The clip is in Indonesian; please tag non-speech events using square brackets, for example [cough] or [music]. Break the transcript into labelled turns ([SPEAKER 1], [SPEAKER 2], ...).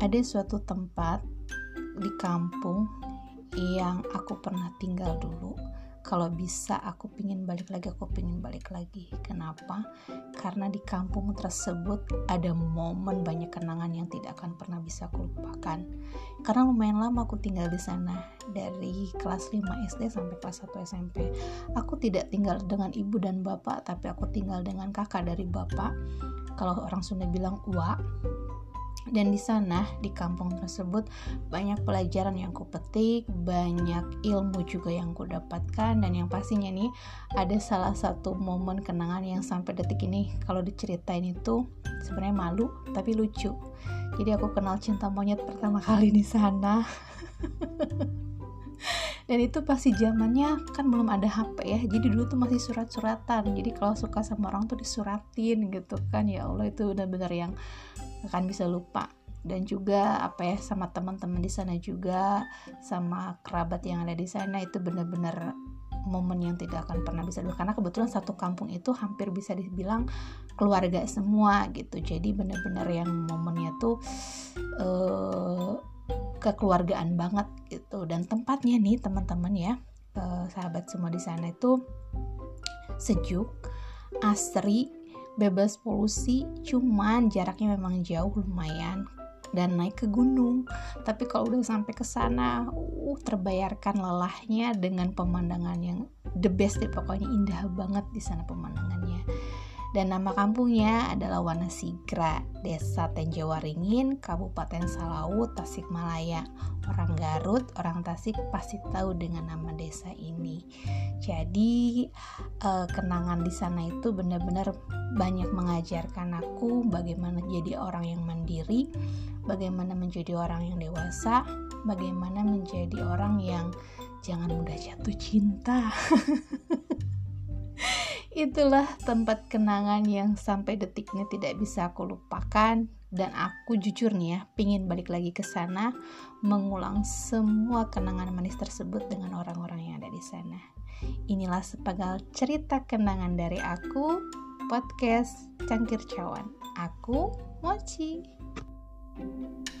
[SPEAKER 1] ada suatu tempat di kampung yang aku pernah tinggal dulu. Kalau bisa aku pingin balik lagi aku pingin balik lagi. Kenapa? Karena di kampung tersebut ada momen banyak kenangan yang tidak akan pernah bisa aku lupakan. Karena lumayan lama aku tinggal di sana dari kelas 5 SD sampai kelas 1 SMP aku tidak tinggal dengan ibu dan bapak tapi aku tinggal dengan kakak dari bapak. Kalau orang Sunda bilang uak dan di sana di kampung tersebut banyak pelajaran yang ku petik banyak ilmu juga yang ku dapatkan dan yang pastinya nih ada salah satu momen kenangan yang sampai detik ini kalau diceritain itu sebenarnya malu tapi lucu. Jadi aku kenal cinta monyet pertama [laughs] kali di sana. [laughs] Dan itu pasti zamannya kan belum ada HP ya jadi dulu tuh masih surat-suratan. Jadi kalau suka sama orang tuh disuratin gitu kan. Ya Allah itu benar-benar yang akan bisa lupa. Dan juga apa ya sama teman-teman di sana juga sama kerabat yang ada di sana itu benar-benar momen yang tidak akan pernah bisa dulu karena kebetulan satu kampung itu hampir bisa dibilang keluarga semua gitu. Jadi benar-benar yang momennya tuh uh, kekeluargaan banget gitu. Dan tempatnya nih teman-teman ya uh, sahabat semua di sana itu sejuk asri bebas polusi cuman jaraknya memang jauh lumayan dan naik ke gunung. Tapi kalau udah sampai ke sana uh terbayarkan lelahnya dengan pemandangan yang the best deh pokoknya indah banget di sana pemandangannya dan nama kampungnya adalah Wanasigra, Desa Tenjawaringin, Kabupaten Salawu, Tasikmalaya. Orang Garut, orang Tasik pasti tahu dengan nama desa ini. Jadi eh, kenangan di sana itu benar-benar banyak mengajarkan aku bagaimana jadi orang yang mandiri, bagaimana menjadi orang yang dewasa, bagaimana menjadi orang yang jangan mudah jatuh cinta. [laughs] Itulah tempat kenangan yang sampai detiknya tidak bisa aku lupakan dan aku jujur nih ya, pingin balik lagi ke sana mengulang semua kenangan manis tersebut dengan orang-orang yang ada di sana. Inilah sepagal cerita kenangan dari aku, podcast Cangkir Cawan. Aku Mochi. thank you